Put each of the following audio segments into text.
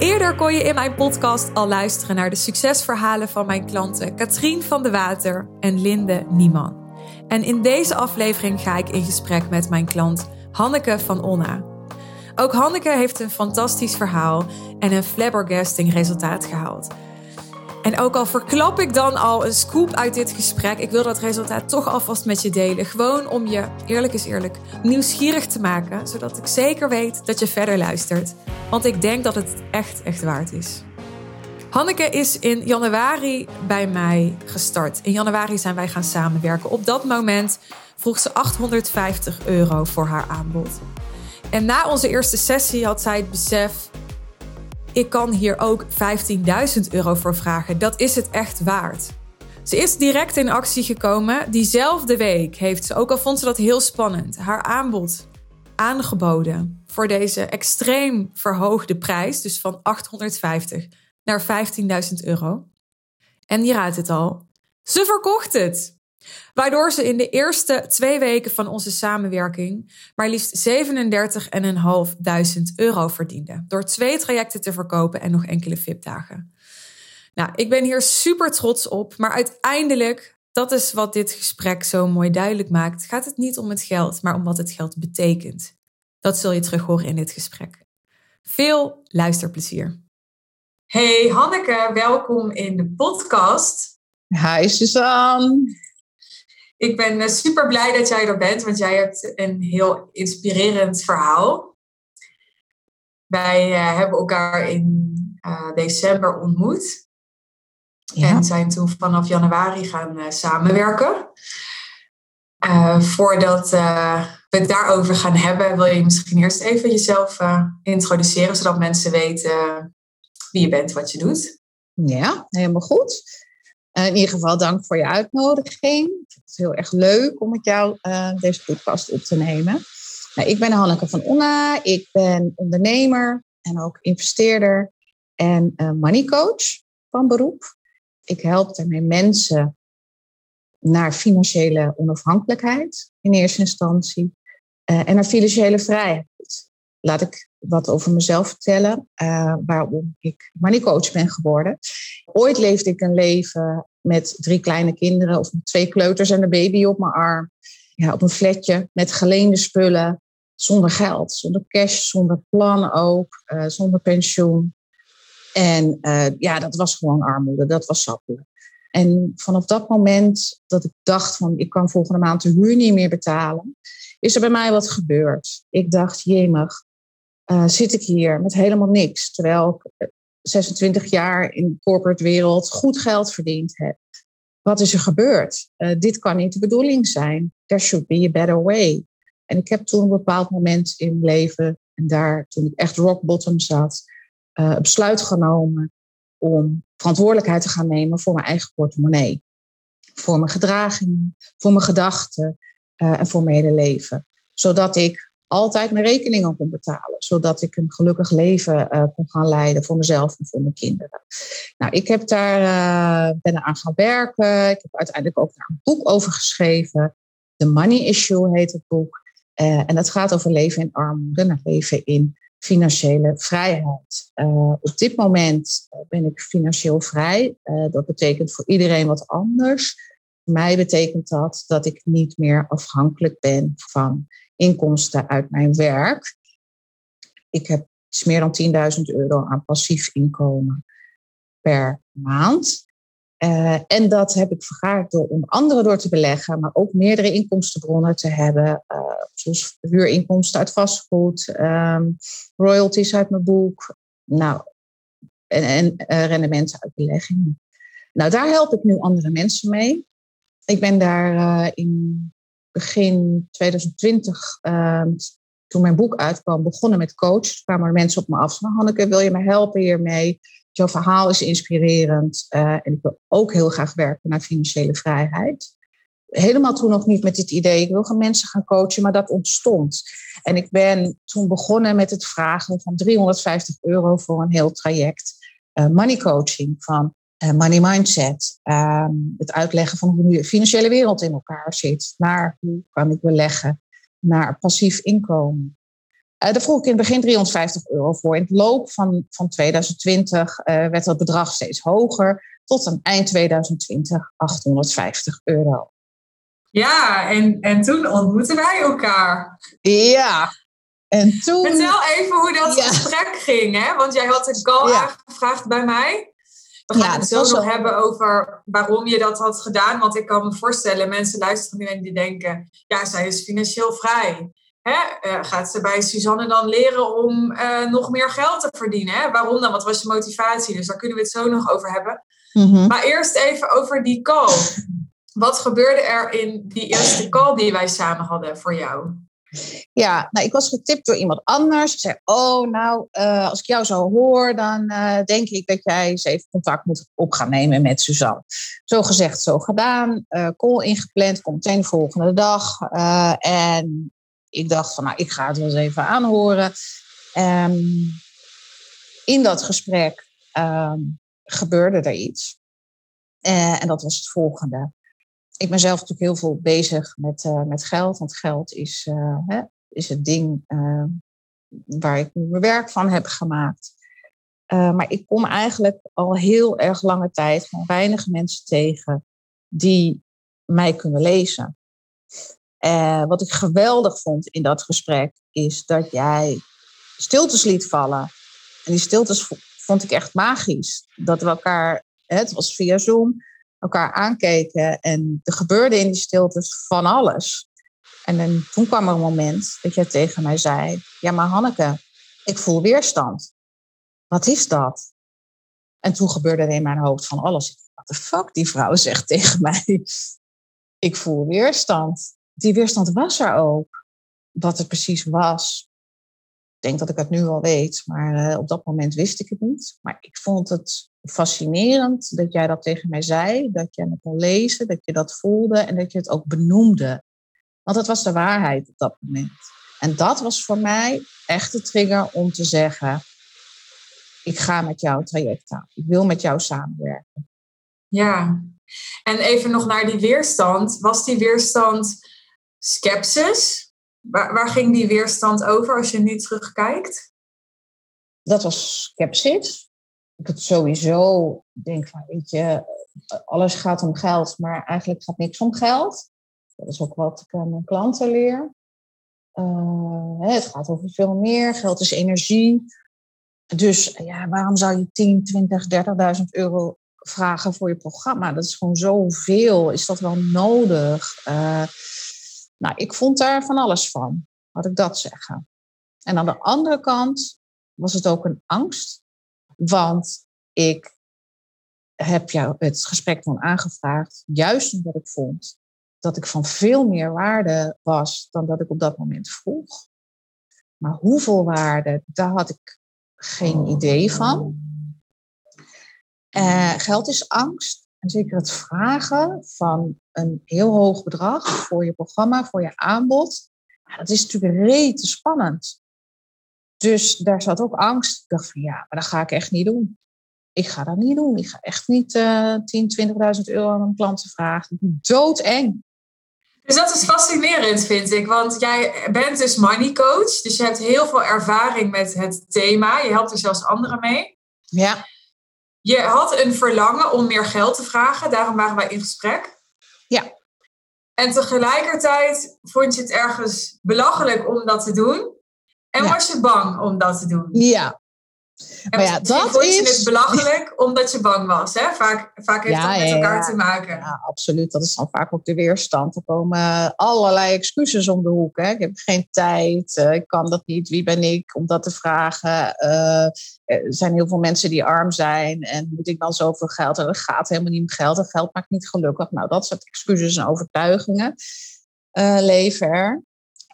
Eerder kon je in mijn podcast al luisteren naar de succesverhalen van mijn klanten Katrien van de Water en Linde Nieman. En in deze aflevering ga ik in gesprek met mijn klant Hanneke van Onna. Ook Hanneke heeft een fantastisch verhaal en een flabbergasting resultaat gehaald. En ook al verklap ik dan al een scoop uit dit gesprek, ik wil dat resultaat toch alvast met je delen. Gewoon om je, eerlijk is eerlijk, nieuwsgierig te maken, zodat ik zeker weet dat je verder luistert. Want ik denk dat het echt, echt waard is. Hanneke is in januari bij mij gestart. In januari zijn wij gaan samenwerken. Op dat moment vroeg ze 850 euro voor haar aanbod. En na onze eerste sessie had zij het besef: ik kan hier ook 15.000 euro voor vragen. Dat is het echt waard. Ze is direct in actie gekomen. Diezelfde week heeft ze, ook al vond ze dat heel spannend, haar aanbod aangeboden voor deze extreem verhoogde prijs, dus van 850 naar 15.000 euro. En je raadt het al, ze verkocht het. Waardoor ze in de eerste twee weken van onze samenwerking maar liefst 37.500 euro verdiende. Door twee trajecten te verkopen en nog enkele VIP-dagen. Nou, ik ben hier super trots op, maar uiteindelijk, dat is wat dit gesprek zo mooi duidelijk maakt, gaat het niet om het geld, maar om wat het geld betekent. Dat zul je terug horen in dit gesprek. Veel luisterplezier. Hey Hanneke, welkom in de podcast. Hi Suzanne. Ik ben eh, super blij dat jij er bent, want jij hebt een heel inspirerend verhaal. Wij uh, hebben elkaar in uh, december ontmoet. Ja. En zijn toen vanaf januari gaan uh, samenwerken. voordat we het daarover gaan hebben, wil je misschien eerst even jezelf introduceren, zodat mensen weten wie je bent, wat je doet. Ja, helemaal goed. In ieder geval dank voor je uitnodiging is heel erg leuk om met jou uh, deze podcast op te nemen. Nou, ik ben Hanneke van Onna. Ik ben ondernemer en ook investeerder en uh, money coach van beroep. Ik help daarmee mensen naar financiële onafhankelijkheid in eerste instantie uh, en naar financiële vrijheid. Laat ik wat over mezelf vertellen, waarom ik money coach ben geworden. Ooit leefde ik een leven met drie kleine kinderen of twee kleuters en een baby op mijn arm. Ja, op een flatje met geleende spullen, zonder geld, zonder cash, zonder plan ook, uh, zonder pensioen. En uh, ja, dat was gewoon armoede, dat was sappelen. En vanaf dat moment dat ik dacht van ik kan volgende maand de huur niet meer betalen, is er bij mij wat gebeurd. Ik dacht, jemig, uh, zit ik hier met helemaal niks. Terwijl ik 26 jaar in de corporate wereld goed geld verdiend heb. Wat is er gebeurd? Uh, dit kan niet de bedoeling zijn. There should be a better way. En ik heb toen een bepaald moment in mijn leven, en daar toen ik echt rock bottom zat, uh, besluit genomen om verantwoordelijkheid te gaan nemen voor mijn eigen portemonnee. Voor mijn gedragingen, voor mijn gedachten uh, en voor mijn hele leven. Zodat ik altijd mijn rekeningen kon betalen. Zodat ik een gelukkig leven uh, kon gaan leiden voor mezelf en voor mijn kinderen. Nou, ik heb daar, uh, ben eraan gaan werken. Ik heb uiteindelijk ook daar een boek over geschreven. The Money Issue heet het boek. Uh, en dat gaat over leven in armoede en leven in financiële vrijheid. op dit moment ben ik financieel vrij. dat betekent voor iedereen wat anders. Voor mij betekent dat dat ik niet meer afhankelijk ben van inkomsten uit mijn werk. Ik heb iets meer dan 10.000 euro aan passief inkomen per maand. Uh, en dat heb ik vergaard door onder andere door te beleggen, maar ook meerdere inkomstenbronnen te hebben, uh, zoals huurinkomsten uit vastgoed, um, royalties uit mijn boek, nou, en, en uh, rendementen uit beleggingen. Nou, daar help ik nu andere mensen mee. Ik ben daar in begin 2020, ehm, toen mijn boek uitkwam, begonnen met coach. kwamen mensen op me af. Van, Hanneke, wil je me helpen hiermee? Jouw verhaal is inspirerend. Uh, en ik wil ook heel graag werken naar financiële vrijheid. Helemaal toen nog niet met dit idee, ik wil gaan mensen gaan coachen, maar dat ontstond. En ik ben toen begonnen met het vragen van 350 euro voor een heel traject. Uh, money coaching van money mindset. Ehm, het uitleggen van hoe de financiële wereld in elkaar zit. Naar hoe kan ik beleggen. Naar passief inkomen. daar vroeg ik in het begin 350 euro voor. In het loop van, van 2020 werd dat bedrag steeds hoger. Tot aan eind 2020 850 euro. Ja, en, en toen ontmoetten wij elkaar. Ja, en toen... Vertel even hoe dat gesprek ging, hè? Want jij had een call aangevraagd bij mij. We gaan het zo nog hebben over waarom je dat had gedaan. Want ik kan me voorstellen, mensen luisteren nu en die denken... Ja, zij is financieel vrij. Hè? Uh, gaat ze bij Suzanne dan leren om uh, nog meer geld te verdienen? Hè? Waarom dan? Wat was je motivatie? Dus daar kunnen we het zo nog over hebben. Mm Maar eerst even over die call. Wat gebeurde er in die eerste call die wij samen hadden voor jou? Ja, nou, ik was getipt door iemand anders. Ik zei, oh, nou, uh, als ik jou zo hoor, dan uh, denk ik dat jij eens even contact moet op gaan nemen met Suzanne. Zo gezegd, zo gedaan. Uh, call ingepland, komt meteen de volgende dag. en ik dacht van, nou, ik ga het wel eens even aanhoren. Um, in dat gesprek um, gebeurde er iets. en dat was het volgende ik ben zelf natuurlijk heel veel bezig met, uh, met geld. Want geld is, uh, hè, is het ding uh, waar ik mijn werk van heb gemaakt. maar ik kom eigenlijk al heel erg lange tijd van weinig mensen tegen die mij kunnen lezen. wat ik geweldig vond in dat gesprek is dat jij stiltes liet vallen. En die stiltes vond ik echt magisch. Dat we elkaar, het was via Zoom, elkaar aankeken en er gebeurde in die stiltes van alles. En dan, toen kwam er een moment dat jij tegen mij zei: Ja, maar Hanneke, ik voel weerstand. Wat is dat? En toen gebeurde er in mijn hoofd van alles. Wat de fuck, die vrouw zegt tegen mij: Ik voel weerstand. Die weerstand was er ook. Wat het precies was, ik denk dat ik het nu al weet, maar uh, op dat moment wist ik het niet. Maar ik vond het fascinerend dat jij dat tegen mij zei, dat je het kon lezen, dat je dat voelde en dat je het ook benoemde. Want dat was de waarheid op dat moment. En dat was voor mij echt de trigger om te zeggen: ik ga met jouw traject aan. Ik wil met jou samenwerken. Ja, en even nog naar die weerstand. Was die weerstand sceptisch? Waar, waar ging die weerstand over als je nu terugkijkt? Dat was sceptisch ik het sowieso denk van, weet je, alles gaat om geld, maar eigenlijk gaat niks om geld. Dat is ook wat ik aan mijn klanten leer. Uh, het gaat over veel meer. Geld is energie. Dus ja, waarom zou je 10, 20, 30.000 euro vragen voor je programma? Dat is gewoon zoveel. Is dat wel nodig? Uh, nou, ik vond daar van alles van, had ik dat zeggen. En aan de andere kant was het ook een angst want ik heb jou het gesprek toen aangevraagd, juist omdat ik vond dat ik van veel meer waarde was dan dat ik op dat moment vroeg. Maar hoeveel waarde, daar had ik geen idee van. Uh, geld is angst. En zeker het vragen van een heel hoog bedrag voor je programma, voor je aanbod. Ja, dat is natuurlijk rete spannend. Dus daar zat ook angst. Ik dacht van ja, maar dat ga ik echt niet doen. Ik ga dat niet doen. Ik ga echt niet uh, 10, 20.000 euro aan een klanten vragen. Doodeng. Dus dat is fascinerend, vind ik. Want jij bent dus money coach. Dus je hebt heel veel ervaring met het thema. Je helpt er zelfs anderen mee. Ja. Je had een verlangen om meer geld te vragen. Daarom waren wij in gesprek. Ja. En tegelijkertijd vond je het ergens belachelijk om dat te doen. En was je bang om dat te doen? Ja. En maar ja, dat is... het belachelijk omdat je bang was. Hè? Vaak, vaak heeft dat met elkaar te maken. Ja, absoluut. Dat is dan vaak ook de weerstand. Er komen allerlei excuses om de hoek. Hè? Ik heb geen tijd, eh, ik kan dat niet, wie ben ik om dat te vragen? Uh, er zijn heel veel mensen die arm zijn en moet ik dan zoveel geld? En dat gaat helemaal niet om geld en geld maakt niet gelukkig. Nou, dat soort excuses en overtuigingen uh, leven er.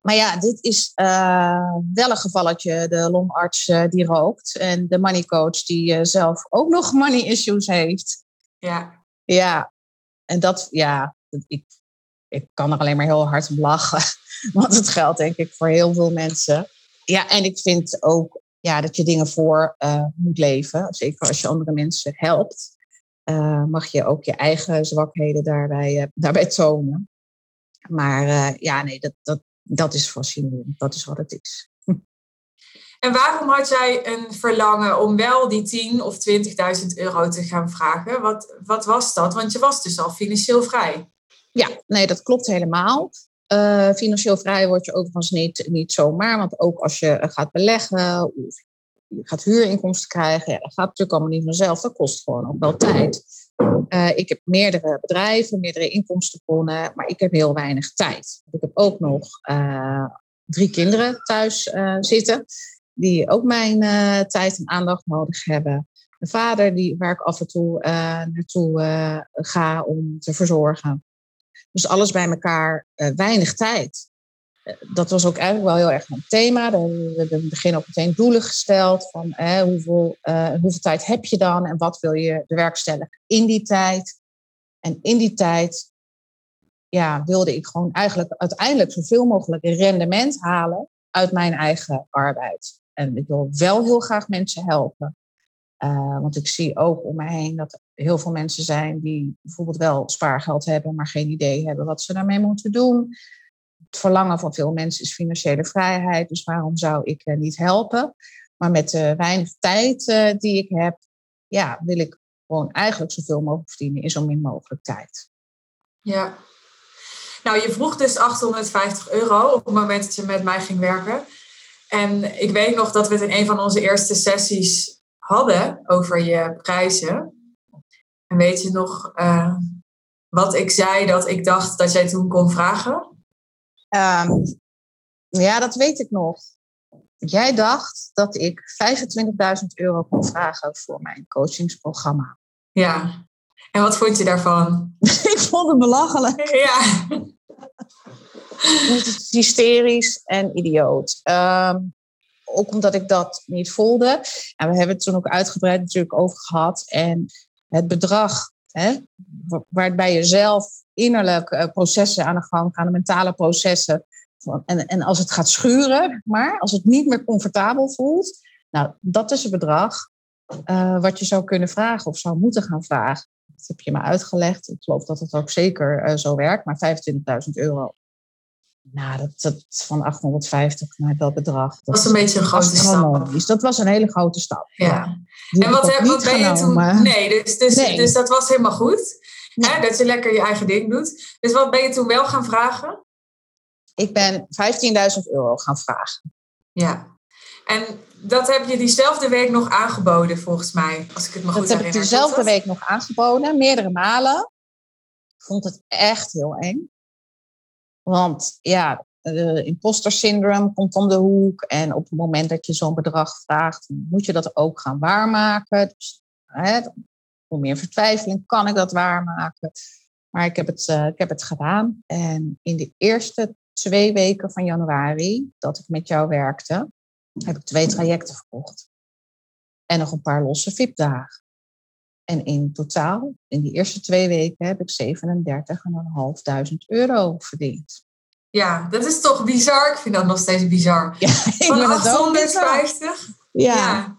Maar ja, dit is uh, wel een gevalletje. De longarts uh, die rookt. En de money coach die uh, zelf ook nog money issues heeft. Ja. Ja. En dat, ja, ik, ik kan er alleen maar heel hard om lachen. Want het geldt denk ik voor heel veel mensen. Ja, en ik vind ook ja, dat je dingen voor moet leven. Zeker als je andere mensen helpt. mag je ook je eigen zwakheden daarbij, daarbij tonen. Maar ja, nee, dat, dat, dat is fascinerend. Dat is wat het is. En waarom had jij een verlangen om wel die 10 of 20.000 euro te gaan vragen? Wat, wat was dat? Want je was dus al financieel vrij. Ja, nee, dat klopt helemaal. Uh, financieel vrij word je overigens niet, niet zomaar. Want ook als je gaat beleggen of je gaat huurinkomsten krijgen, ja, dat gaat natuurlijk allemaal niet vanzelf. Dat kost gewoon ook wel tijd. Uh, ik heb meerdere bedrijven, meerdere inkomstenbronnen, maar ik heb heel weinig tijd. Ik heb ook nog uh, drie kinderen thuis zitten, die ook mijn tijd en aandacht nodig hebben. Een vader die, waar ik af en toe naartoe ga om te verzorgen. Dus alles bij elkaar, weinig tijd. Dat was ook eigenlijk wel heel erg een thema. We hebben in het begin ook meteen doelen gesteld van eh, hoeveel, hoeveel tijd heb je dan en wat wil je bewerkstelligen in die tijd. En in die tijd ja, wilde ik gewoon eigenlijk uiteindelijk zoveel mogelijk rendement halen uit mijn eigen arbeid. En ik wil wel heel graag mensen helpen. Uh, want ik zie ook om me heen dat er heel veel mensen zijn die bijvoorbeeld wel spaargeld hebben, maar geen idee hebben wat ze daarmee moeten doen. Verlangen van veel mensen is financiële vrijheid, dus waarom zou ik uh, niet helpen? Maar met de weinig tijd uh, die ik heb, ja, wil ik gewoon eigenlijk zoveel mogelijk verdienen in zo min mogelijk tijd. Ja. Nou, je vroeg dus 850 euro op het moment dat je met mij ging werken. En ik weet nog dat we het in een van onze eerste sessies hadden over je prijzen. En weet je nog wat ik zei dat ik dacht dat jij toen kon vragen? Um, ja, dat weet ik nog. Jij dacht dat ik 25.000 euro kon vragen voor mijn coachingsprogramma. Ja. En wat vond je daarvan? ik vond het belachelijk. Ja. hysterisch en idioot. Um, ook omdat ik dat niet voelde. En we hebben het toen ook uitgebreid natuurlijk over gehad. En het bedrag, waarbij je zelf innerlijk uh, processen aan de gang gaan, mentale processen. En, en als het gaat schuren, maar als het niet meer comfortabel voelt, nou, dat is het bedrag uh, wat je zou kunnen vragen of zou moeten gaan vragen. Dat heb je me uitgelegd. Ik geloof dat het ook zeker uh, zo werkt, maar 25.000 euro nou, dat, dat van 850 naar dat bedrag. Dat was een beetje een grote stap. Dat was een hele grote stap. Ja. En wat, heb, wat ben je toen? Nee, dus, dus, nee. dus dat was helemaal goed. Hè, dat je lekker je eigen ding doet. Dus wat ben je toen wel gaan vragen? Ik ben 15.000 euro gaan vragen. Ja. En dat heb je diezelfde week nog aangeboden, volgens mij, als ik het me goed herinner. Dat heb ik diezelfde week nog aangeboden, meerdere malen. Ik vond het echt heel eng. Want ja, imposter syndrome komt om de hoek. En op het moment dat je zo'n bedrag vraagt, moet je dat ook gaan waarmaken. Dus hè, voor meer vertwijfeling kan ik dat waarmaken. Maar ik heb, het, uh, ik heb het gedaan. En in de eerste twee weken van januari dat ik met jou werkte, heb ik twee trajecten verkocht. En nog een paar losse VIP-dagen. En in totaal, in die eerste twee weken, heb ik 37.500 euro verdiend. Ja, dat is toch bizar? Ik vind dat nog steeds bizar. Ja, Van 850? Ja. ja.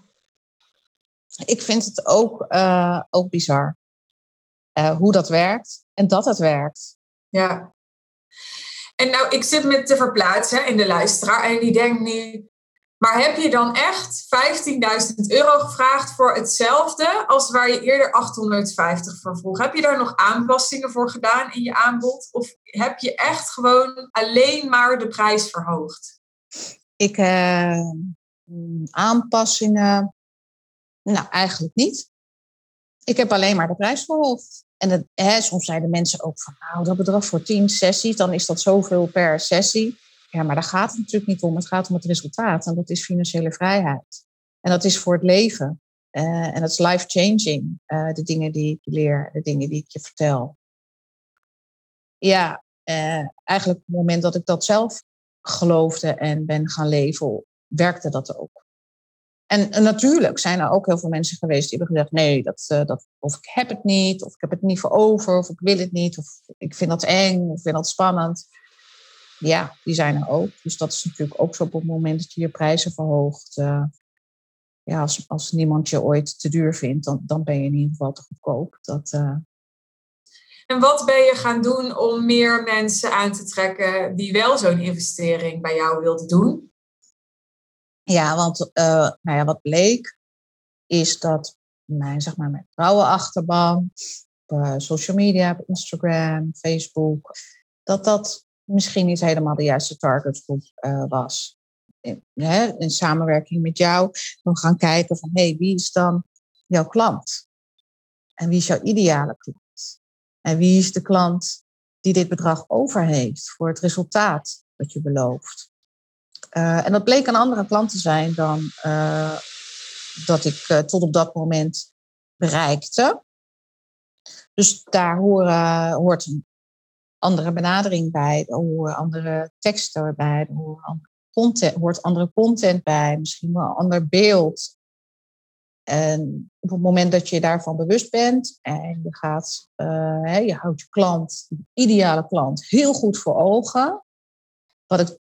Ik vind het ook, uh, ook bizar. Uh, hoe dat werkt en dat het werkt. Ja. En nou, ik zit me te verplaatsen in de luisteraar en die denkt nu, maar heb je dan echt 15.000 euro gevraagd voor hetzelfde als waar je eerder 850 voor vroeg? Heb je daar nog aanpassingen voor gedaan in je aanbod? Of heb je echt gewoon alleen maar de prijs verhoogd? Ik uh, aanpassingen, nou eigenlijk niet. Ik heb alleen maar de prijs verhoogd. En hè, soms zeiden mensen ook van, nou dat bedrag voor 10 sessies, dan is dat zoveel per sessie. Ja, maar daar gaat het natuurlijk niet om. Het gaat om het resultaat en dat is financiële vrijheid. En dat is voor het leven. Uh, en dat is life-changing, uh, de dingen die ik leer, de dingen die ik je vertel. Ja, uh, eigenlijk op het moment dat ik dat zelf geloofde en ben gaan leven, werkte dat ook. En, en, natuurlijk zijn er ook heel veel mensen geweest die hebben gezegd: nee, dat, dat, of ik heb het niet, of ik heb het niet voor over, of ik wil het niet, of ik vind dat eng, of ik vind dat spannend ja, die zijn er ook. Dus dat is natuurlijk ook zo op het moment dat je je prijzen verhoogt. Uh, ja, als, als niemand je ooit te duur vindt, dan, dan ben je in ieder geval te goedkoop. Dat, uh... En wat ben je gaan doen om meer mensen aan te trekken die wel zo'n investering bij jou wilden doen? Ja, want uh, nou ja, wat bleek is dat mijn, zeg maar, mijn vrouwenachterban, op uh, social media, op Instagram, Facebook, dat dat misschien niet helemaal de juiste targetgroep uh, was. In, hè, in, samenwerking met jou, dan gaan kijken van, hé, hey, wie is dan jouw klant? En wie is jouw ideale klant? En wie is de klant die dit bedrag over heeft voor het resultaat wat je belooft? Uh, en dat bleek een andere klant te zijn dan uh, dat ik tot op dat moment bereikte. Dus daar hoort een andere benadering bij, er horen andere teksten bij, er content, hoort andere content bij, misschien wel een ander beeld. En op het moment dat je daarvan bewust bent en je, gaat, uh, je houdt je klant, de ideale klant, heel goed voor ogen. Wat ik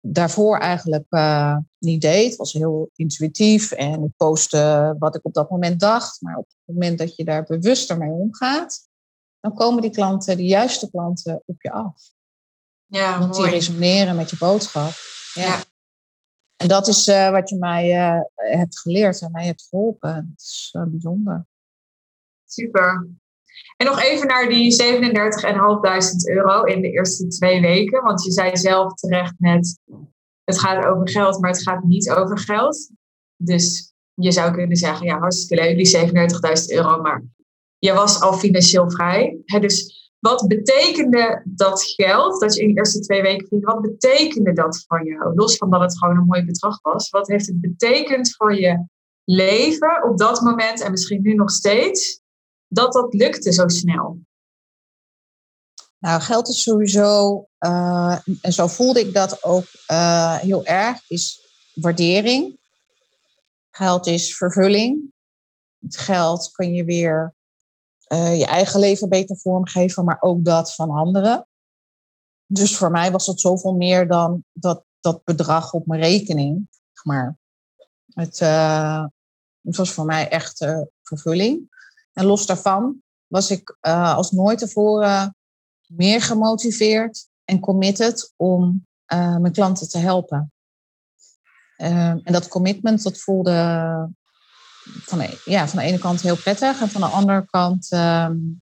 daarvoor eigenlijk uh, niet deed, was heel intuïtief en ik postte wat ik op dat moment dacht. Maar op het moment dat je daar bewuster mee omgaat, dan komen die klanten, de juiste klanten, op je af. Ja, Want die resoneren met je boodschap. Ja. ja. En dat is uh, wat je mij uh, hebt geleerd en mij hebt geholpen. Dat is uh, bijzonder. Super. En nog even naar die 37.500 euro in de eerste twee weken. Want je zei zelf terecht net, het gaat over geld, maar het gaat niet over geld. Dus je zou kunnen zeggen, ja, hartstikke leuk, die 37.000 euro, maar je was al financieel vrij. dus wat betekende dat geld dat je in de eerste twee weken vindt? Wat betekende dat voor jou? Los van dat het gewoon een mooi bedrag was. Wat heeft het betekend voor je leven op dat moment en misschien nu nog steeds? Dat dat lukte zo snel. Nou, geld is sowieso, uh, en zo voelde ik dat ook uh, heel erg, is waardering. Geld is vervulling. Het geld kun je weer uh, je eigen leven beter vormgeven, maar ook dat van anderen. Dus voor mij was het zoveel meer dan dat, dat bedrag op mijn rekening. Maar het, uh, het was voor mij echt uh, vervulling. En los daarvan was ik als nooit tevoren meer gemotiveerd en committed om mijn klanten te helpen. en dat commitment, dat voelde van de, ja, van de ene kant heel prettig en van de andere kant um,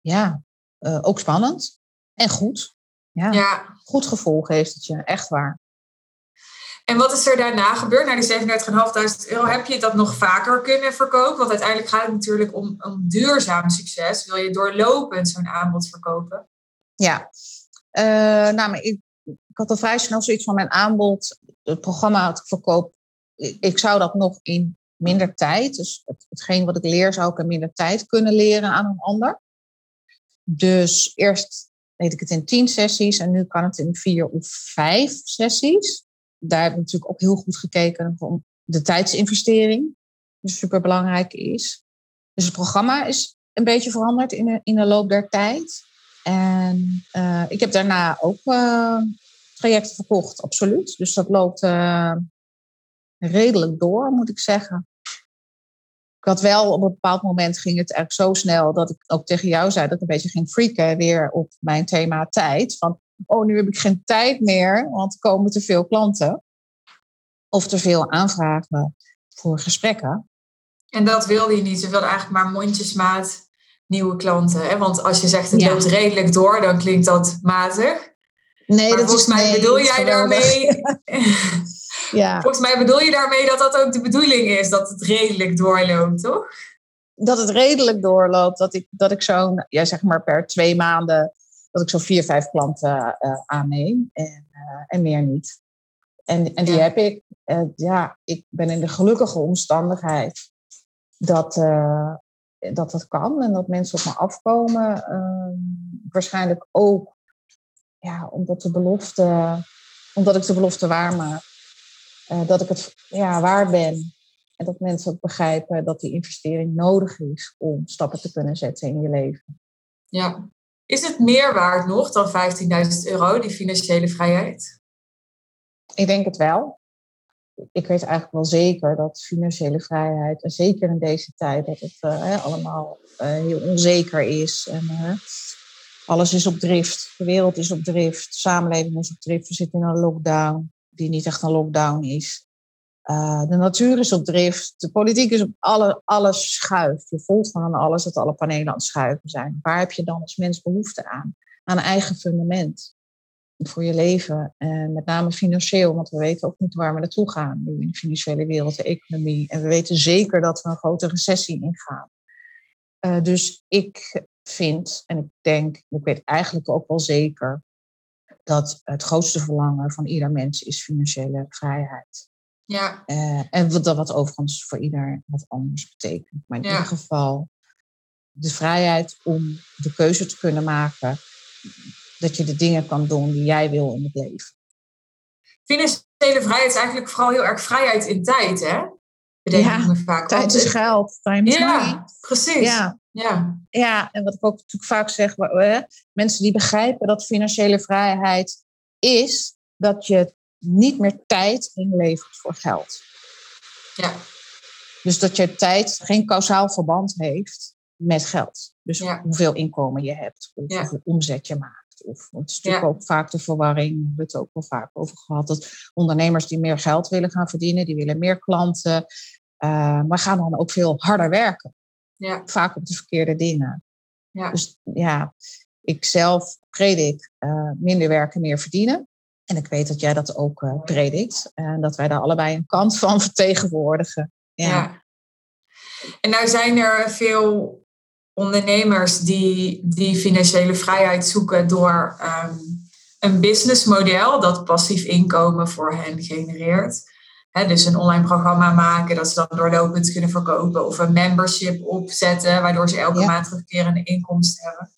ja, uh, ook spannend en goed. Ja, ja. Goed gevoel geeft het je, echt waar. En wat is er daarna gebeurd? Na die 37.500 euro, heb je dat nog vaker kunnen verkopen? Want uiteindelijk gaat het natuurlijk om, om duurzaam succes. Wil je doorlopend zo'n aanbod verkopen? Ja, uh, nou, maar ik, ik had al vrij snel zoiets van mijn aanbod, het programma ik verkoop. Ik zou dat nog in minder tijd. Dus het, hetgeen wat ik leer zou ik in minder tijd kunnen leren aan een ander. Dus eerst deed ik het in tien sessies en nu kan het in vier of vijf sessies. Daar heb ik natuurlijk ook heel goed gekeken om de tijdsinvestering, die super belangrijk is. Dus het programma is een beetje veranderd in de, in de loop der tijd. En uh, ik heb daarna ook uh, trajecten verkocht, absoluut. Dus dat loopt uh, redelijk door, moet ik zeggen. Ik had wel op een bepaald moment ging het echt zo snel dat ik ook tegen jou zei dat ik een beetje ging freaken weer op mijn thema tijd. Van, oh, nu heb ik geen tijd meer, want er komen te veel klanten. Of te veel aanvragen voor gesprekken. En dat wilde je niet. Je wilde eigenlijk maar mondjesmaat nieuwe klanten. Hè? Want als je zegt het loopt redelijk door, dan klinkt dat matig. Nee, maar dat volgens is, mij nee, bedoel jij daarmee. Ja. Volgens mij bedoel je daarmee dat dat ook de bedoeling is, dat het redelijk doorloopt, toch? Dat het redelijk doorloopt, dat ik, dat ik zo'n, ja, zeg maar per twee maanden, dat ik zo'n vier, vijf klanten uh, aanneem en, uh, en meer niet. En, en die ja. heb ik, uh, ja, ik ben in de gelukkige omstandigheid dat, dat dat kan en dat mensen op me afkomen. Ehm, waarschijnlijk ook, ja, omdat de belofte, omdat ik de belofte waarmaak. Uh, dat ik het ja, waar ben. En dat mensen ook begrijpen dat die investering nodig is om stappen te kunnen zetten in je leven. Ja. Is het meer waard nog dan 15.000 euro, die financiële vrijheid? Ik denk het wel. Ik weet eigenlijk wel zeker dat financiële vrijheid, en zeker in deze tijd, dat het uh, allemaal uh, heel onzeker is. En, alles is op drift. De wereld is op drift. De samenleving is op drift. We zitten in een lockdown die niet echt een lockdown is. Uh, de natuur is op drift, de politiek is op alle, alles schuift. Je voelt van alles dat alle panelen aan het schuiven zijn. Waar heb je dan als mens behoefte aan? Aan een eigen fundament voor je leven. En met name financieel, want we weten ook niet waar we naartoe gaan nu in de financiële wereld, de economie. En we weten zeker dat we een grote recessie ingaan. Uh, dus ik vind, en ik denk, ik weet eigenlijk ook wel zeker, dat het grootste verlangen van ieder mens is financiële vrijheid. Ja. Uh, en wat, wat overigens voor ieder wat anders betekent. Maar in ieder geval de vrijheid om de keuze te kunnen maken dat je de dingen kan doen die jij wil in het leven. Financiële vrijheid is eigenlijk vooral heel erg vrijheid in tijd, hè? Bedenk ja, me vaak. Tijd is geld, time is ja. Precies. Ja. Ja. Ja, en wat ik ook natuurlijk vaak zeg, mensen die begrijpen dat financiële vrijheid is dat je niet meer tijd inlevert voor geld. Ja. Dus dat je tijd geen kausaal verband heeft met geld. Dus hoeveel inkomen je hebt, of hoeveel omzet je maakt. Of, het is natuurlijk ook vaak de verwarring, we hebben het ook wel vaak over gehad, dat ondernemers die meer geld willen gaan verdienen, die willen meer klanten, uh, maar gaan dan ook veel harder werken. Ja. Vaak op de verkeerde dingen. Ja. Dus ja, ik zelf predik uh, minder werken, meer verdienen. En ik weet dat jij dat ook uh, predikt. En dat wij daar allebei een kant van vertegenwoordigen. Ja. ja. En nou zijn er veel ondernemers die die financiële vrijheid zoeken door um, een businessmodel dat passief inkomen voor hen genereert. Dus een online programma maken dat ze dan doorlopend kunnen verkopen of een membership opzetten waardoor ze elke maand terugkerende inkomsten hebben.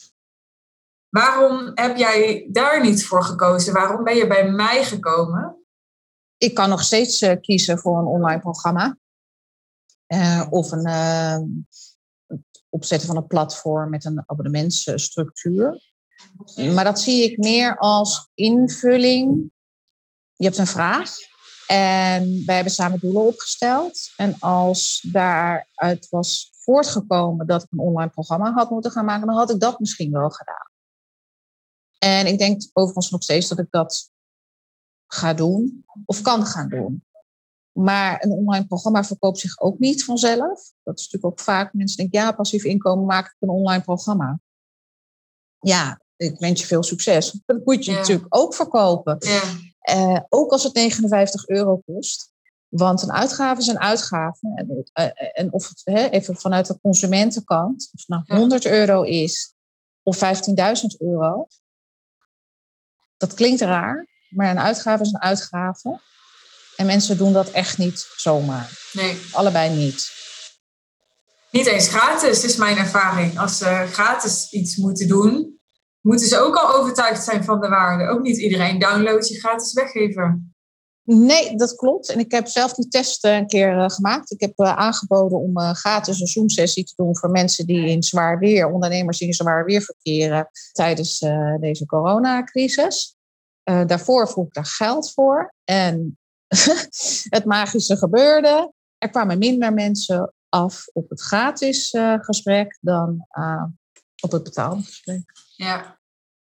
Waarom heb jij daar niet voor gekozen? Waarom ben je bij mij gekomen? Ik kan nog steeds eh, kiezen voor een online programma. Uh, of een, uh, opzetten van een platform met een abonnementsstructuur. Maar dat zie ik meer als invulling. Je hebt een vraag en wij hebben samen doelen opgesteld. En als daaruit was voortgekomen dat ik een online programma had moeten gaan maken, dan had ik dat misschien wel gedaan. En ik denk overigens nog steeds dat ik dat ga doen of kan gaan doen. Maar een online programma verkoopt zich ook niet vanzelf. Dat is natuurlijk ook vaak, mensen denken, ja, passief inkomen maak ik een online programma. Ja, ik wens je veel succes. Dat moet je natuurlijk ook verkopen. Ja. Uh, ook als het 59 euro kost. Want een uitgave is een uitgave. En, uh, en of het hè, even vanuit de consumentenkant, of het nou 100 euro is of 15.000 euro. Dat klinkt raar, maar een uitgave is een uitgave. En mensen doen dat echt niet zomaar. Nee. Allebei niet. Niet eens gratis, is mijn ervaring. Als ze gratis iets moeten doen, moeten ze ook al overtuigd zijn van de waarde. Ook niet iedereen downloadt je gratis weggeven. Nee, dat klopt. En ik heb zelf die test een keer uh, gemaakt. Ik heb uh, aangeboden om gratis een Zoom-sessie te doen voor mensen die in zwaar weer, ondernemers die in zwaar weer verkeren tijdens deze coronacrisis. daarvoor vroeg ik daar geld voor. En het magische gebeurde. Er kwamen minder mensen af op het gratis gesprek dan op het betaalde gesprek. Ja,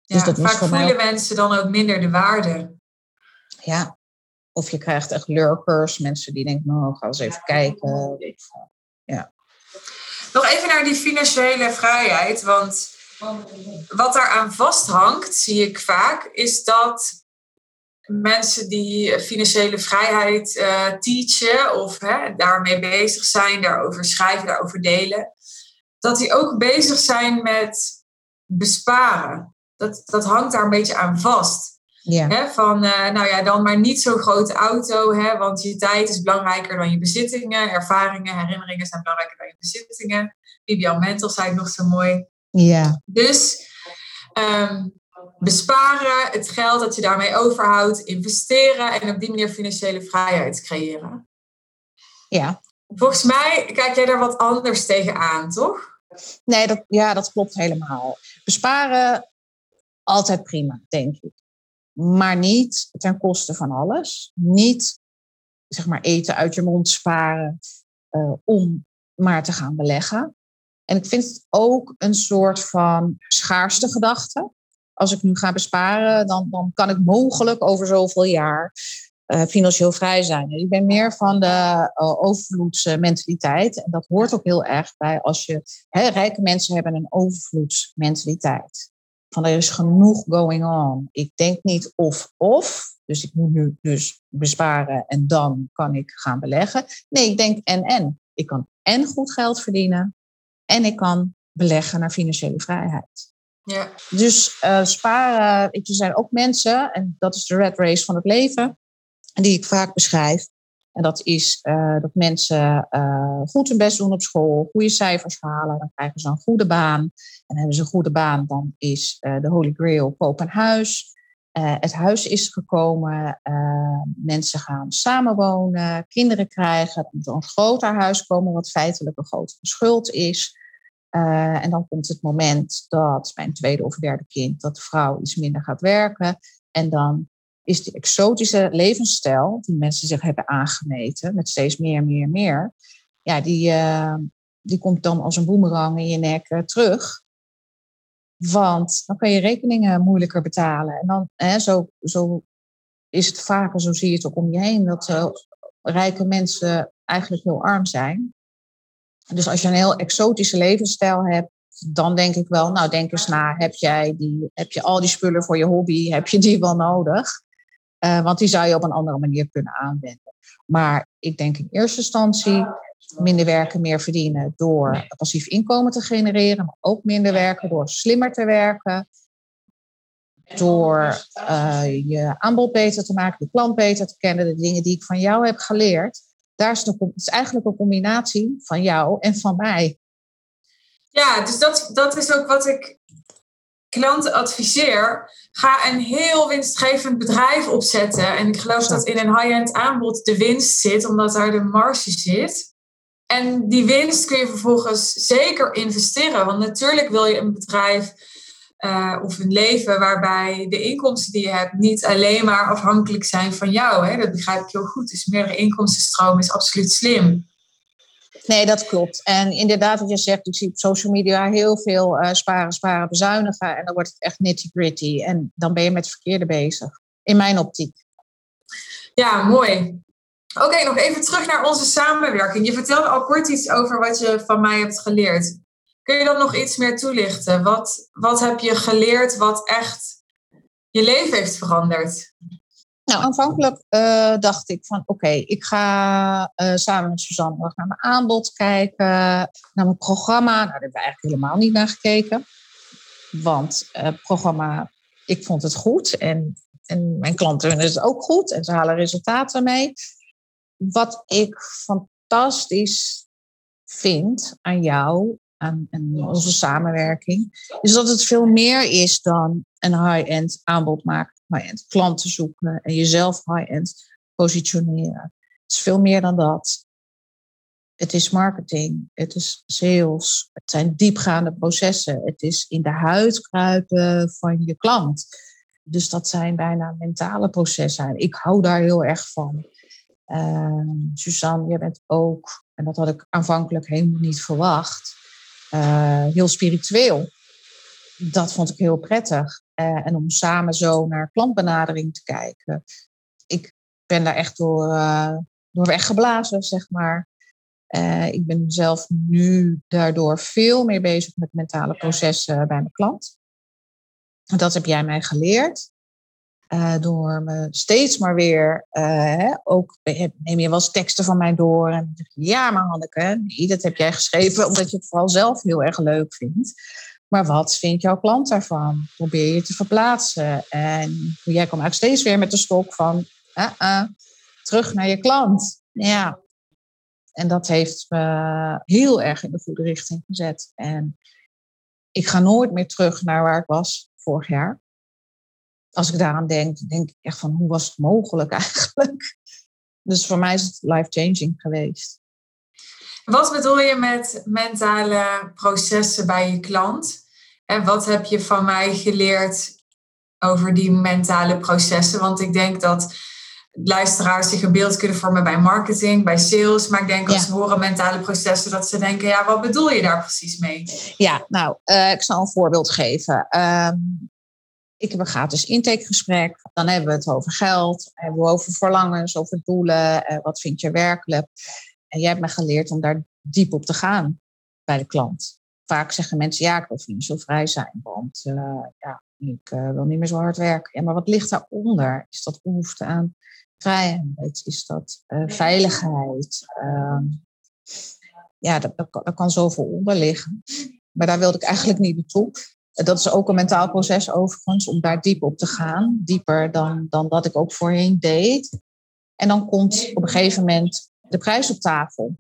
dus dat vaak voelen mensen dan ook minder de waarde. Ja, of je krijgt echt lurkers, mensen die denken, nou, ga eens even kijken. Ja. Nog even naar die financiële vrijheid, want wat daaraan vasthangt, zie ik vaak, is dat mensen die financiële vrijheid uh, teachen of hè, daarmee bezig zijn, daarover schrijven, daarover delen, dat die ook bezig zijn met besparen. Dat, dat hangt daar een beetje aan vast. Ja. Van, uh, nou ja, dan maar niet zo'n grote auto, hè, want je tijd is belangrijker dan je bezittingen. Ervaringen, herinneringen zijn belangrijker dan je bezittingen. Bibian Mentel zei het nog zo mooi. Ja. Dus um, besparen, het geld dat je daarmee overhoudt, investeren en op die manier financiële vrijheid creëren. Ja. Volgens mij kijk jij daar wat anders tegenaan, toch? Nee, dat, ja, dat klopt helemaal. Besparen, altijd prima, denk ik. Maar niet ten koste van alles. Niet, zeg maar, eten uit je mond sparen uh, om maar te gaan beleggen. En ik vind het ook een soort van schaarste gedachte als ik nu ga besparen, dan, dan kan ik mogelijk over zoveel jaar uh, financieel vrij zijn. Ik ben meer van de uh, overvloedsmentaliteit. En dat hoort ook heel erg bij als je. Hè, rijke mensen hebben een overvloedsmentaliteit. Van er is genoeg going on. Ik denk niet of-of. Dus ik moet nu dus besparen en dan kan ik gaan beleggen. Nee, ik denk en-en. Ik kan en goed geld verdienen en ik kan beleggen naar financiële vrijheid. Ja. Dus uh, sparen, er zijn ook mensen, en dat is de red race van het leven, die ik vaak beschrijf. En dat is uh, dat mensen uh, goed hun best doen op school, goede cijfers halen, dan krijgen ze een goede baan. En hebben ze een goede baan, dan is de Holy Grail koop een huis. het huis is gekomen, mensen gaan samenwonen, kinderen krijgen, dan een groter huis komen, wat feitelijk een grotere schuld is. En dan komt het moment dat mijn tweede of derde kind, dat de vrouw iets minder gaat werken. En dan is die exotische levensstijl die mensen zich hebben aangemeten met steeds meer, meer, meer. Ja, die, uh, die komt dan als een boemerang in je nek uh, terug. Want dan kan je rekeningen moeilijker betalen. En dan, hè, zo, zo is het vaker, zo zie je het ook om je heen, dat rijke mensen eigenlijk heel arm zijn. Dus als je een heel exotische levensstijl hebt, dan denk ik wel, nou denk eens na, heb, jij die, heb je al die spullen voor je hobby, heb je die wel nodig? Uh, want die zou je op een andere manier kunnen aanwenden. Maar ik denk in eerste instantie minder werken, meer verdienen door passief inkomen te genereren, maar ook minder werken door slimmer te werken, door uh, je aanbod beter te maken, de klant beter te kennen, de dingen die ik van jou heb geleerd daar is het is eigenlijk een combinatie van jou en van mij. Ja, dus dat, dat is ook wat ik klanten adviseer. Ga een heel winstgevend bedrijf opzetten. En ik geloof dat in een high-end aanbod de winst zit, omdat daar de marge zit. En die winst kun je vervolgens zeker investeren. Want natuurlijk wil je een bedrijf uh, of een leven waarbij de inkomsten die je hebt niet alleen maar afhankelijk zijn van jou. Hè? Dat begrijp ik heel goed. Dus meerdere inkomstenstroom is absoluut slim. Nee, dat klopt. En inderdaad, wat je zegt, ik zie op social media heel veel uh, sparen, sparen, bezuinigen. En dan wordt het echt nitty-gritty. En dan ben je met het verkeerde bezig. In mijn optiek. Ja, mooi. Oké, nog even terug naar onze samenwerking. Je vertelde al kort iets over wat je van mij hebt geleerd. Kun je dat nog iets meer toelichten? Wat, wat heb je geleerd wat echt je leven heeft veranderd? Nou, aanvankelijk uh, dacht ik van oké, ik ga uh, samen met Suzanne nog naar mijn aanbod kijken, naar mijn programma. Nou, daar hebben we eigenlijk helemaal niet naar gekeken. Want het uh, programma, ik vond het goed en, en mijn klanten vinden het ook goed en ze halen resultaten mee. Wat ik fantastisch vind aan jou aan, onze samenwerking, is dat het veel meer is dan een high-end aanbod maken, high-end klanten zoeken en jezelf high-end positioneren. Het is veel meer dan dat. Het is marketing, het is sales, het zijn diepgaande processen, het is in de huid kruipen van je klant. Dus dat zijn bijna mentale processen. Ik hou daar heel erg van. Uh, Suzanne, jij bent ook, en dat had ik aanvankelijk helemaal niet verwacht, uh, heel spiritueel. Dat vond ik heel prettig. Uh, en om samen zo naar klantbenadering te kijken. Ik ben daar echt door, uh, door weggeblazen, zeg maar. ik ben zelf nu daardoor veel meer bezig met mentale processen bij mijn klant. Dat heb jij mij geleerd. Uh, door me steeds maar weer, uh, ook neem je wel eens teksten van mij door. En zeg ja, maar Hanneke, nee, dat heb jij geschreven omdat je het vooral zelf heel erg leuk vindt. Maar wat vindt jouw klant daarvan? Probeer je te verplaatsen. En jij komt eigenlijk steeds weer met de stok van, uh, uh, terug naar je klant. Ja. En dat heeft me heel erg in de goede richting gezet. En ik ga nooit meer terug naar waar ik was vorig jaar als ik daaraan denk, denk ik echt van hoe was het mogelijk eigenlijk? Dus voor mij is het life-changing geweest. Wat bedoel je met mentale processen bij je klant? En wat heb je van mij geleerd over die mentale processen? Want ik denk dat luisteraars zich een beeld kunnen vormen bij marketing, bij sales. Maar ik denk als ze horen mentale processen, dat ze denken, ja, wat bedoel je daar precies mee? Ja, nou, uh, ik zal een voorbeeld geven. Um, ik heb een gratis intakegesprek. Dan hebben we het over geld, hebben we over verlangens, over doelen. Eh, wat vind je werkelijk? En jij hebt me geleerd om daar diep op te gaan bij de klant. Vaak zeggen mensen, ja, ik wil financieel vrij zijn, want uh, ja, ik uh, wil niet meer zo hard werken. Ja, maar wat ligt daaronder? Is dat behoefte aan vrijheid? Is dat uh, veiligheid? Ehm, ja, daar, kan zoveel onder liggen. Maar daar wilde ik eigenlijk niet naartoe. Dat is ook een mentaal proces overigens, om daar diep op te gaan. Dieper dan, dan dat ik ook voorheen deed. En dan komt op een gegeven moment de prijs op tafel.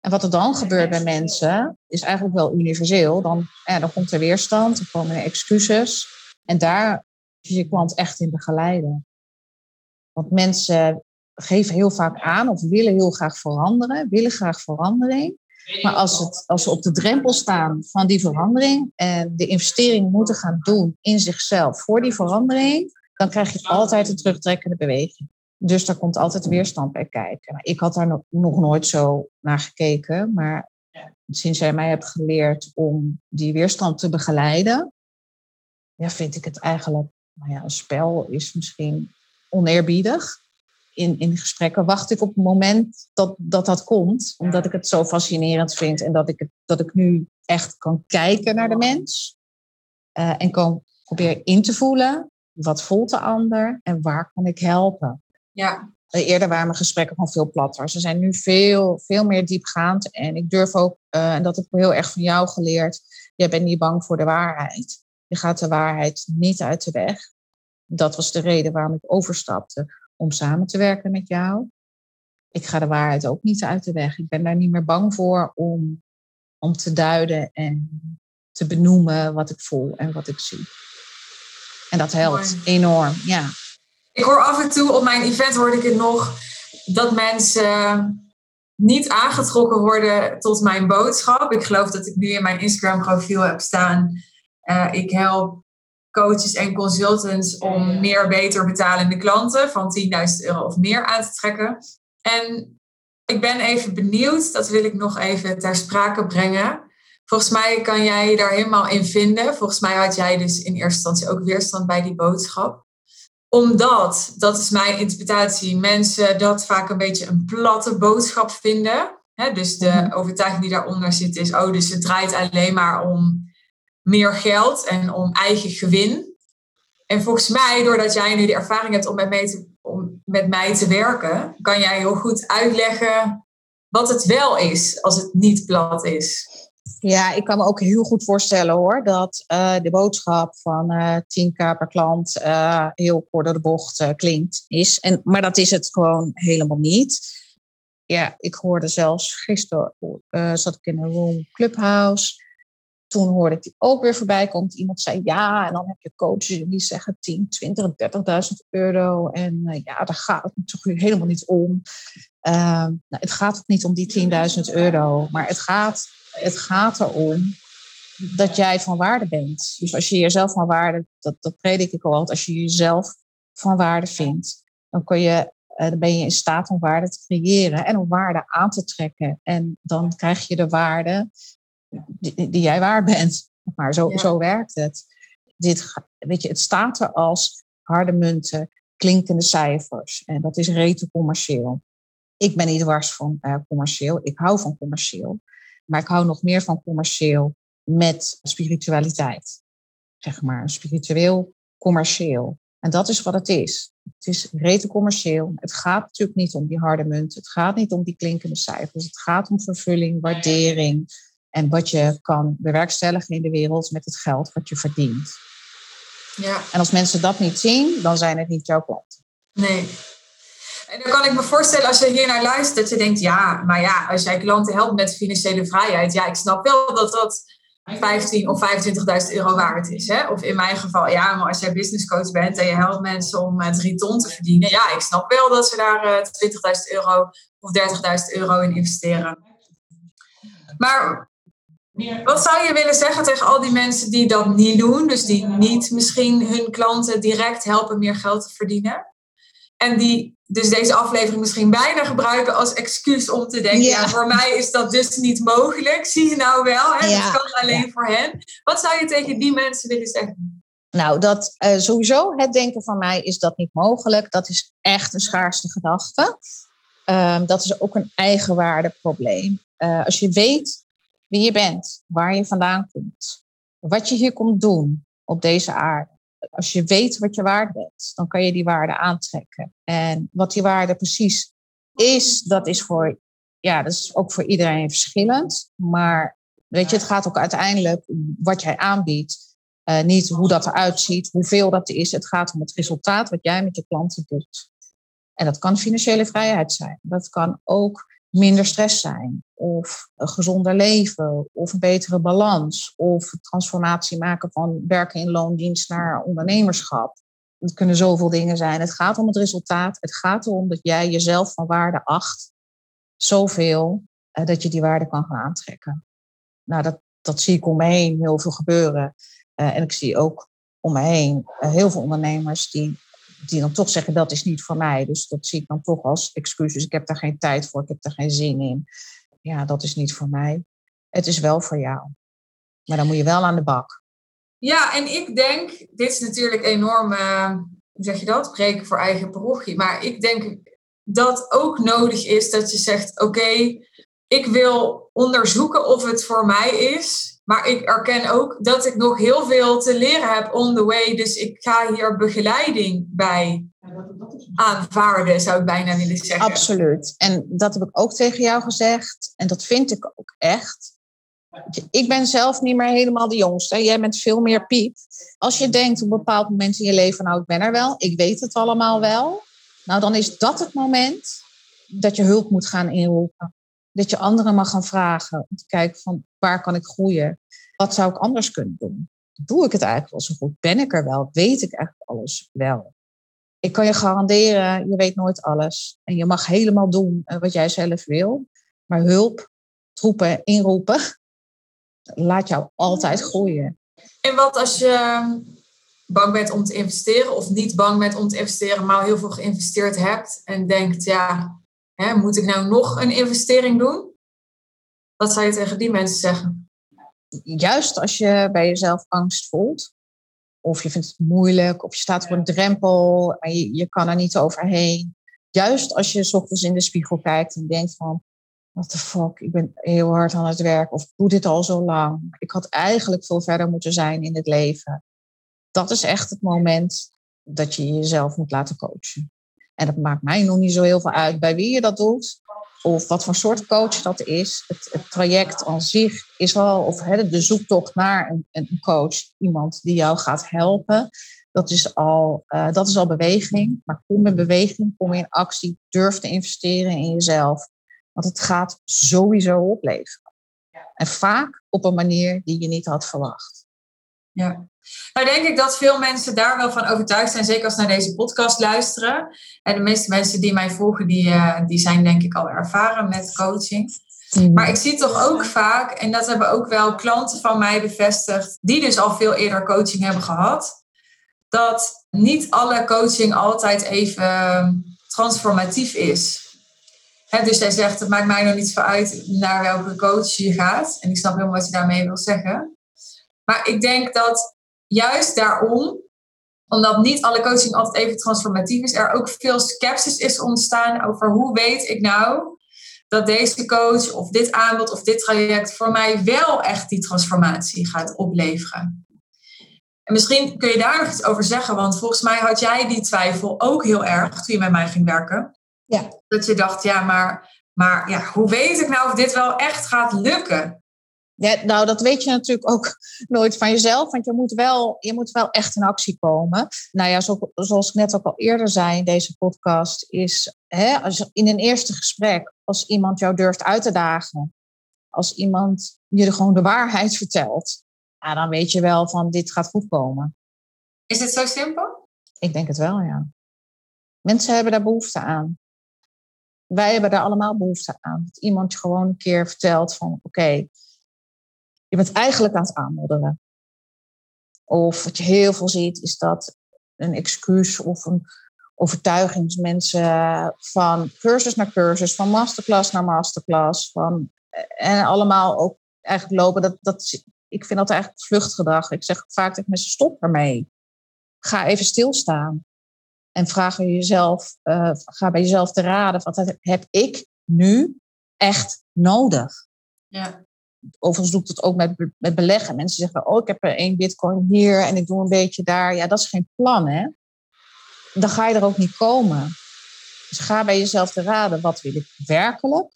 En wat er dan gebeurt bij mensen, is eigenlijk wel universeel. Dan, ja, dan komt er weerstand, er komen er excuses. En daar is je klant echt in begeleiden. Want mensen geven heel vaak aan of willen heel graag veranderen, willen graag verandering. Maar als, het, als ze op de drempel staan van die verandering en de investering moeten gaan doen in zichzelf voor die verandering, dan krijg je altijd een terugtrekkende beweging. Dus daar komt altijd weerstand bij kijken. Ik had daar nog, nog nooit zo naar gekeken, maar sinds jij mij hebt geleerd om die weerstand te begeleiden, ja, vind ik het eigenlijk, nou ja, een spel is misschien oneerbiedig in, in gesprekken wacht ik op het moment dat, dat dat komt. Omdat ik het zo fascinerend vind en dat ik, het, dat ik nu echt kan kijken naar de mens. Uh, en kan proberen in te voelen. Wat voelt de ander en waar kan ik helpen? Ja. Eerder waren mijn gesprekken van veel platter. Ze zijn nu veel, veel meer diepgaand. En ik durf ook, uh, en dat heb ik heel erg van jou geleerd. Jij bent niet bang voor de waarheid. Je gaat de waarheid niet uit de weg. Dat was de reden waarom ik overstapte om samen te werken met jou. Ik ga de waarheid ook niet uit de weg. Ik ben daar niet meer bang voor om, om te duiden en te benoemen wat ik voel en wat ik zie. En dat helpt enorm, ja. Ik hoor af en toe op mijn event hoorde ik het nog dat mensen niet aangetrokken worden tot mijn boodschap. Ik geloof dat ik nu in mijn Instagram profiel heb staan. Uh, ik help coaches en consultants om meer beter betalende klanten van 10.000 euro of meer aan te trekken. En ik ben even benieuwd, dat wil ik nog even ter sprake brengen. Volgens mij kan jij je daar helemaal in vinden. Volgens mij had jij dus in eerste instantie ook weerstand bij die boodschap. Omdat, dat is mijn interpretatie, mensen dat vaak een beetje een platte boodschap vinden. dus de mhm. overtuiging die daaronder zit is, oh, dus het draait alleen maar om meer geld en om eigen gewin. En volgens mij, doordat jij nu de ervaring hebt om met mij te, om met mij te werken, kan jij heel goed uitleggen wat het wel is als het niet plat is. Ja, ik kan me ook heel goed voorstellen hoor, dat uh, de boodschap van uh, eh, 10k per klant uh, heel kort door de bocht klinkt. Is. En, maar dat is het gewoon helemaal niet. Ja, ik hoorde zelfs gisteren, zat ik in een room Clubhouse toen hoorde ik die ook weer voorbij komen. Iemand zei ja, en dan heb je coaches die zeggen 10, 20, 30.000 euro. En ja, daar gaat het natuurlijk helemaal niet om. Uh, nou, het gaat ook niet om die 10.000 euro, maar het gaat, het gaat erom dat jij van waarde bent. Dus als je jezelf van waarde, dat, dat predik ik al altijd, als je jezelf van waarde vindt, dan, kun je, uh, dan ben je in staat om waarde te creëren en om waarde aan te trekken. En dan krijg je de waarde die, die jij waar bent. Maar zo, zo werkt het. Dit, weet je, het staat er als harde munten, klinkende cijfers. En dat is rete commercieel. Ik ben niet dwars van uh, commercieel. Ik hou van commercieel. Maar ik hou nog meer van commercieel met spiritualiteit. Zeg maar, spiritueel commercieel. En dat is wat het is. Het is rete commercieel. Het gaat natuurlijk niet om die harde munt. Het gaat niet om die klinkende cijfers. Het gaat om vervulling, waardering, en wat je kan bewerkstelligen in de wereld met het geld wat je verdient. Ja. En als mensen dat niet zien, dan zijn het niet jouw klanten. Nee. En dan kan ik me voorstellen als je hier naar luistert, dat je denkt, ja, maar ja, als jij klanten helpt met financiële vrijheid, ja, ik snap wel dat dat 15 of 25.000 euro waard is. Hè? Of in mijn geval, ja, maar als jij businesscoach bent en je helpt mensen om uh, drie ton te verdienen, ja, ik snap wel dat ze daar uh, eh, 20.000 euro of 30.000 euro in investeren. Maar wat zou je willen zeggen tegen al die mensen die dat niet doen? Dus die niet misschien hun klanten direct helpen meer geld te verdienen. En die dus deze aflevering misschien bijna gebruiken als excuus om te denken: ja. voor mij is dat dus niet mogelijk. Zie je nou wel, hè? dat kan alleen voor hen. Wat zou je tegen die mensen willen zeggen? Nou, dat uh, sowieso het denken van mij is dat niet mogelijk. Dat is echt een schaarste gedachte. Um, dat is ook een eigenwaardeprobleem. Uh, als je weet wie je bent, waar je vandaan komt, wat je hier komt doen op deze aarde. Als je weet wat je waard bent, dan kan je die waarde aantrekken. En wat die waarde precies is, dat is voor, ja, dat is ook voor iedereen verschillend. Maar weet je, het gaat ook uiteindelijk om wat jij aanbiedt uh, niet hoe dat eruit ziet, hoeveel dat is. Het gaat om het resultaat wat jij met je klanten doet. En dat kan financiële vrijheid zijn. Dat kan ook minder stress zijn. Of een gezonder leven. Of een betere balans. Of transformatie maken van werken in loondienst naar ondernemerschap. Het kunnen zoveel dingen zijn. Het gaat om het resultaat. Het gaat erom dat jij jezelf van waarde acht. Zoveel uh, dat je die waarde kan gaan aantrekken. Nou, dat, dat zie ik om me heen heel veel gebeuren. Uh, en ik zie ook om me heen uh, heel veel ondernemers die, die dan toch zeggen dat is niet voor mij. Dus dat zie ik dan toch als excuus. Dus ik heb daar geen tijd voor, ik heb daar geen zin in. Ja, dat is niet voor mij. Het is wel voor jou. Maar dan moet je wel aan de bak. Ja, en ik denk, dit is natuurlijk enorm, uh, hoe zeg je dat? Breken voor eigen parochie. Maar ik denk dat ook nodig is dat je zegt: oké, ik wil onderzoeken of het voor mij is. Maar ik erken ook dat ik nog heel veel te leren heb on the way. Dus ik ga hier begeleiding bij aanvaarden, zou ik bijna willen zeggen. Absoluut. En dat heb ik ook tegen jou gezegd. En dat vind ik ook echt. Ik ben zelf niet meer helemaal de jongste. Jij bent veel meer piep. Als je denkt op een bepaald moment in je leven, nou ik ben er wel, ik weet het allemaal wel. Nou dan is dat het moment dat je hulp moet gaan inroepen dat je anderen mag gaan vragen om te kijken van waar kan ik groeien? Wat zou ik anders kunnen doen? Doe ik het eigenlijk wel zo goed? Ben ik er wel? Weet ik eigenlijk alles wel? Ik kan je garanderen, je weet nooit alles. En je mag helemaal doen eh, wat jij zelf wil. Maar hulp, troepen, inroepen, laat jou altijd groeien. En wat als je bang bent om te investeren of niet bang bent om te investeren, maar heel veel geïnvesteerd hebt en denkt, ja, Hè, moet ik nou nog een investering doen? Wat zou je tegen die mensen zeggen? Juist als je bij jezelf angst voelt, of je vindt het moeilijk, of je staat op een drempel en je, kan er niet overheen. Juist als je s ochtends in de spiegel kijkt en denkt van, what the fuck, ik ben heel hard aan het werk of doe dit al zo lang. Ik had eigenlijk veel verder moeten zijn in het leven. Dat is echt het moment dat je jezelf moet laten coachen. En dat maakt mij nog niet zo heel veel uit bij wie je dat doet. Of wat voor soort coach dat is. Het, het traject aan zich is al, of de zoektocht naar een, een, coach, iemand die jou gaat helpen. Dat is, al, uh, dat is al beweging. Maar kom in beweging, kom in actie, durf te investeren in jezelf. Want het gaat sowieso opleveren. En vaak op een manier die je niet had verwacht. Ja, nou denk ik dat veel mensen daar wel van overtuigd zijn, zeker als ze naar deze podcast luisteren. En de meeste mensen die mij volgen, die, uh, die zijn denk ik al ervaren met coaching. Mm. Maar ik zie toch ook vaak, en dat hebben ook wel klanten van mij bevestigd, die dus al veel eerder coaching hebben gehad, dat niet alle coaching altijd even transformatief is. dus hij zegt, het maakt mij nog niet veel uit naar welke coach je gaat. En ik snap helemaal wat je daarmee wil zeggen. Maar ik denk dat juist daarom, omdat niet alle coaching altijd even transformatief is, er ook veel sceptisch is ontstaan over hoe weet ik nou dat deze coach of dit aanbod of dit traject voor mij wel echt die transformatie gaat opleveren. En misschien kun je daar nog iets over zeggen, want volgens mij had jij die twijfel ook heel erg toen je met mij ging werken. Ja. Dat je dacht, ja, maar, maar ja, hoe weet ik nou of dit wel echt gaat lukken? Ja, nou, dat weet je natuurlijk ook nooit van jezelf, want je moet wel, je moet wel echt in actie komen. Nou ja, zo, zoals ik net ook al eerder zei in deze podcast, is hè, als in een eerste gesprek, als iemand jou durft uit te dagen, als iemand je gewoon de waarheid vertelt, ja, dan weet je wel van dit gaat goed komen. Is het zo simpel? Ik denk het wel, ja. Mensen hebben daar behoefte aan. Wij hebben daar allemaal behoefte aan. Dat iemand je gewoon een keer vertelt van oké, je bent eigenlijk aan het aanmodderen. Of wat je heel veel ziet, is dat een excuus of een overtuigingsmensen van cursus naar cursus, van masterclass naar masterclass, van, en allemaal ook eigenlijk lopen. Dat, dat, ik vind dat eigenlijk vluchtgedrag. Ik zeg vaak tegen mensen, stop ermee. ga even stilstaan. En vraag jezelf, uh, ga bij jezelf te raden, wat heb ik nu echt nodig? Ja. Overigens doe ik dat ook met, met beleggen. Mensen zeggen, oh, ik heb er één bitcoin hier en ik doe een beetje daar. Ja, dat is geen plan, hè? Dan ga je er ook niet komen. Dus ga bij jezelf te raden, wat wil ik werkelijk?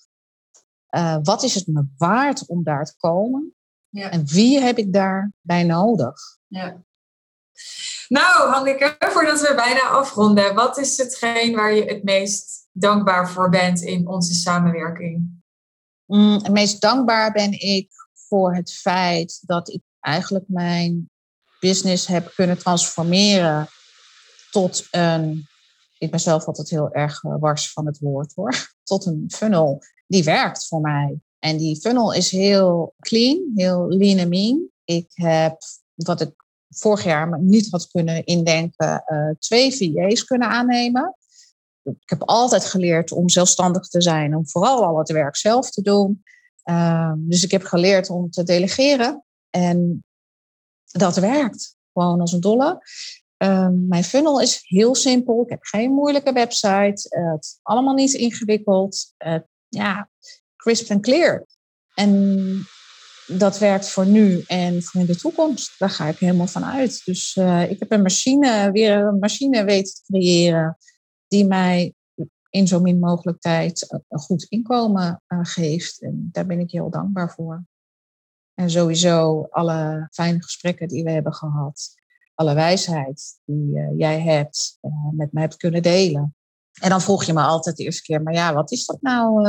Uh, wat is het me waard om daar te komen? Ja. En wie heb ik daarbij nodig? Ja. Nou, Hanneke, voordat we bijna afronden, wat is hetgeen waar je het meest dankbaar voor bent in onze samenwerking? Mm, het meest dankbaar ben ik voor het feit dat ik eigenlijk mijn business heb kunnen transformeren tot een. Ik ben zelf altijd heel erg eh, wars van het woord hoor. Tot een funnel die werkt voor mij. En die funnel is heel clean, heel lean en mean. Ik heb, wat ik vorig jaar niet had kunnen indenken, uh, twee VA's kunnen aannemen. Ik heb altijd geleerd om zelfstandig te zijn, om vooral al het werk zelf te doen. Uh, dus ik heb geleerd om te delegeren. En dat werkt gewoon als een dolle. Uh, mijn funnel is heel simpel. Ik heb geen moeilijke website. het is allemaal niet ingewikkeld. ja, crisp en clear. En dat werkt voor nu en voor in de toekomst. Daar ga ik helemaal van uit. Dus uh, ik heb een machine, weer een machine weten te creëren die mij in zo min mogelijk tijd een goed inkomen uh, geeft. En daar ben ik heel dankbaar voor. En sowieso alle fijne gesprekken die we hebben gehad. Alle wijsheid die uh, jij hebt, met mij hebt kunnen delen. En dan vroeg je me altijd de eerste keer, maar ja, wat is dat nou?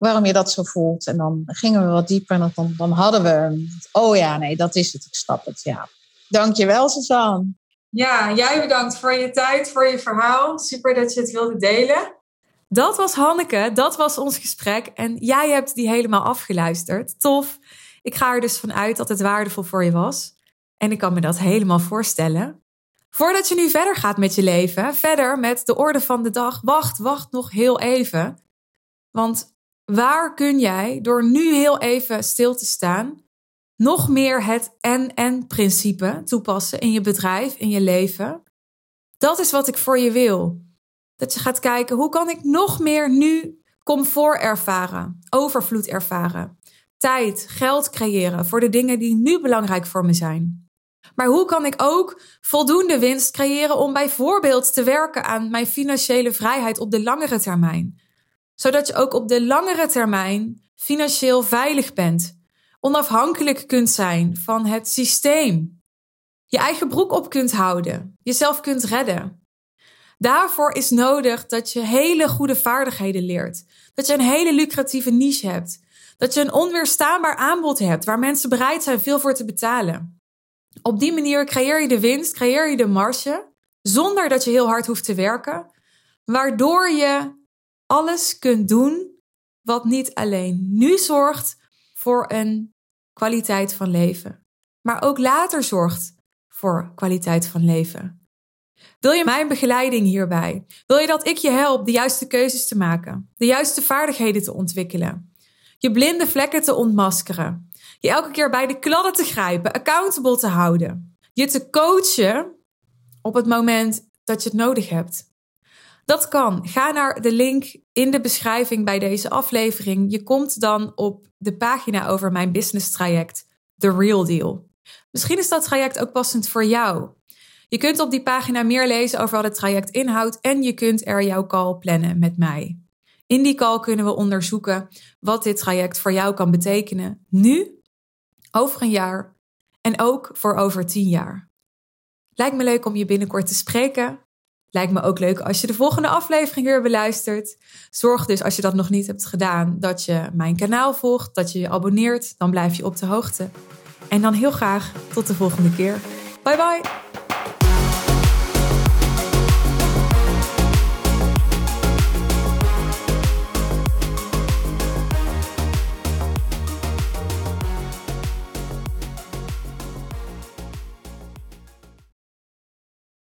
waarom je dat zo voelt. En dan gingen we wat dieper en dan, dan hadden we, oh ja, nee, dat is het, ik snap het, ja. Dankjewel, Suzanne. Ja, jij bedankt voor je tijd, voor je verhaal. Super dat je het wilde delen. Dat was Hanneke, dat was ons gesprek en jij hebt die helemaal afgeluisterd. Tof. Ik ga er dus vanuit dat het waardevol voor je was. En ik kan me dat helemaal voorstellen. Voordat je nu verder gaat met je leven, verder met de orde van de dag, wacht, wacht nog heel even. Want Waar kun jij, door nu heel even stil te staan, nog meer het en-en-principe toepassen in je bedrijf, in je leven? Dat is wat ik voor je wil. Dat je gaat kijken, hoe kan ik nog meer nu comfort ervaren, overvloed ervaren, tijd, geld creëren voor de dingen die nu belangrijk voor me zijn. Maar hoe kan ik ook voldoende winst creëren om bijvoorbeeld te werken aan mijn financiële vrijheid op de langere termijn? zodat je ook op de langere termijn financieel veilig bent, onafhankelijk kunt zijn van het systeem, je eigen broek op kunt houden, jezelf kunt redden. Daarvoor is nodig dat je hele goede vaardigheden leert, dat je een hele lucratieve niche hebt, dat je een onweerstaanbaar aanbod hebt waar mensen bereid zijn veel voor te betalen. Op die manier creëer je de winst, creëer je de marge, zonder dat je heel hard hoeft te werken, waardoor je alles kunt doen wat niet alleen nu zorgt voor een kwaliteit van leven, maar ook later zorgt voor kwaliteit van leven. Wil je mijn begeleiding hierbij? Wil je dat ik je help de juiste keuzes te maken, de juiste vaardigheden te ontwikkelen, je blinde vlekken te ontmaskeren, je elke keer bij de kladden te grijpen, accountable te houden, je te coachen op het moment dat je het nodig hebt? Dat kan. Ga naar de link in de beschrijving bij deze aflevering. Je komt dan op de pagina over mijn business traject, The Real Deal. Misschien is dat traject ook passend voor jou. Je kunt op die pagina meer lezen over wat het traject inhoudt en je kunt er jouw call plannen met mij. In die call kunnen we onderzoeken wat dit traject voor jou kan betekenen nu, over een jaar en ook voor over tien jaar. Lijkt me leuk om je binnenkort te spreken. Lijkt me ook leuk als je de volgende aflevering weer beluistert. Zorg dus als je dat nog niet hebt gedaan dat je mijn kanaal volgt, dat je je abonneert. Dan blijf je op de hoogte. En dan heel graag tot de volgende keer. Bye bye!